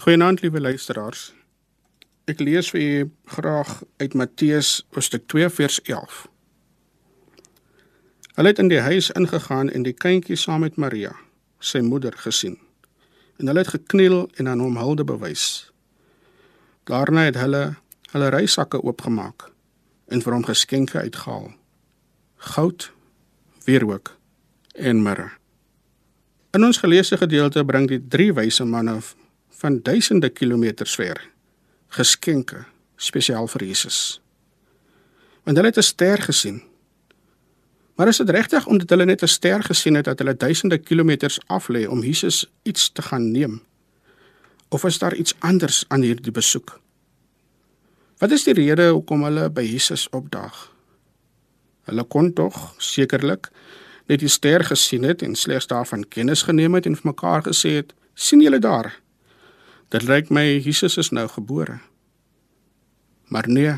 Goeienaand liewe luisteraars. Ek lees vir u graag uit Matteus hoofstuk 2 vers 11. Hulle het in die huis ingegaan en die kindjie saam met Maria, sy moeder, gesien. En hulle het gekniel en aan hom hulde bewys. Daarna het hulle hulle reisakke oopgemaak en vir hom geskenke uitgehaal. Goud, wierook en mirre. In ons geleesde gedeelte bring die drie wyse manne van duisende kilometers ver geskenke spesiaal vir Jesus. Want hulle het 'n ster gesien. Maar is dit regtig omdat hulle net 'n ster gesien het dat hulle duisende kilometers af lê om Jesus iets te gaan neem? Of is daar iets anders aan hierdie besoek? Wat is die rede hoekom hulle by Jesus opdaag? Hulle kon tog sekerlik net die ster gesien het en slegs daarvan kennis geneem het en vir mekaar gesê het: "Sien julle daar? Dit lyk my Jesus is nou gebore. Maar nee,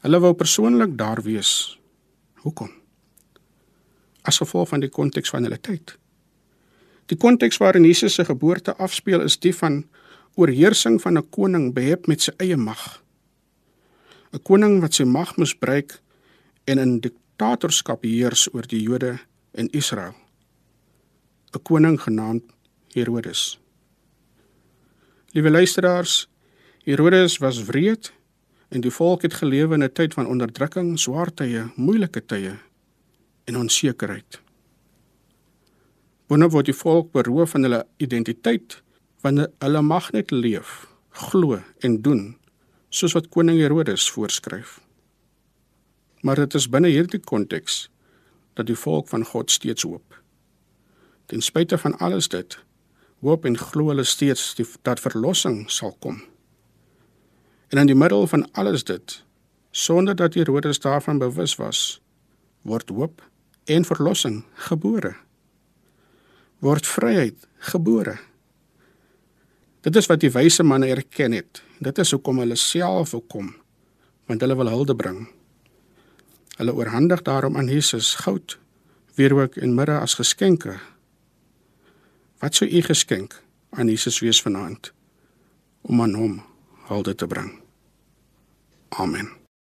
hulle wou persoonlik daar wees. Hoekom? As gevolg van die konteks van hulle tyd. Die konteks waarin Jesus se geboorte afspeel is die van oorheersing van 'n koning behep met sy eie mag. 'n Koning wat sy mag misbruik en in diktatorskap heers oor die Jode in Israel. 'n Koning genaamd Herodes. Liewe luisteraars, Herodes was wreed en die volk het gelewe in 'n tyd van onderdrukking, swaar tye, moeilike tye en onsekerheid. Wanneer word die volk beroof van hulle identiteit wanneer hulle mag net leef, glo en doen soos wat koning Herodes voorskryf. Maar dit is binne hierdie konteks dat die volk van God steeds hoop. Ten spyte van alles dit hoop en glo hulle steeds die, dat verlossing sal kom. En in die middel van alles dit, sonder dat Herodes daarvan bewus was, word hoop en verlossing gebore. Word vryheid gebore. Dit is wat die wyse manne erken het. Dit is hoekom hulle self kom, want hulle wil hulde bring. Hulle oorhandig daarom aan Jesus goud, wierook en mirre as geskenke Wat sou u geskenk aan Jesus wees vanaand om aan hom hulde te bring? Amen.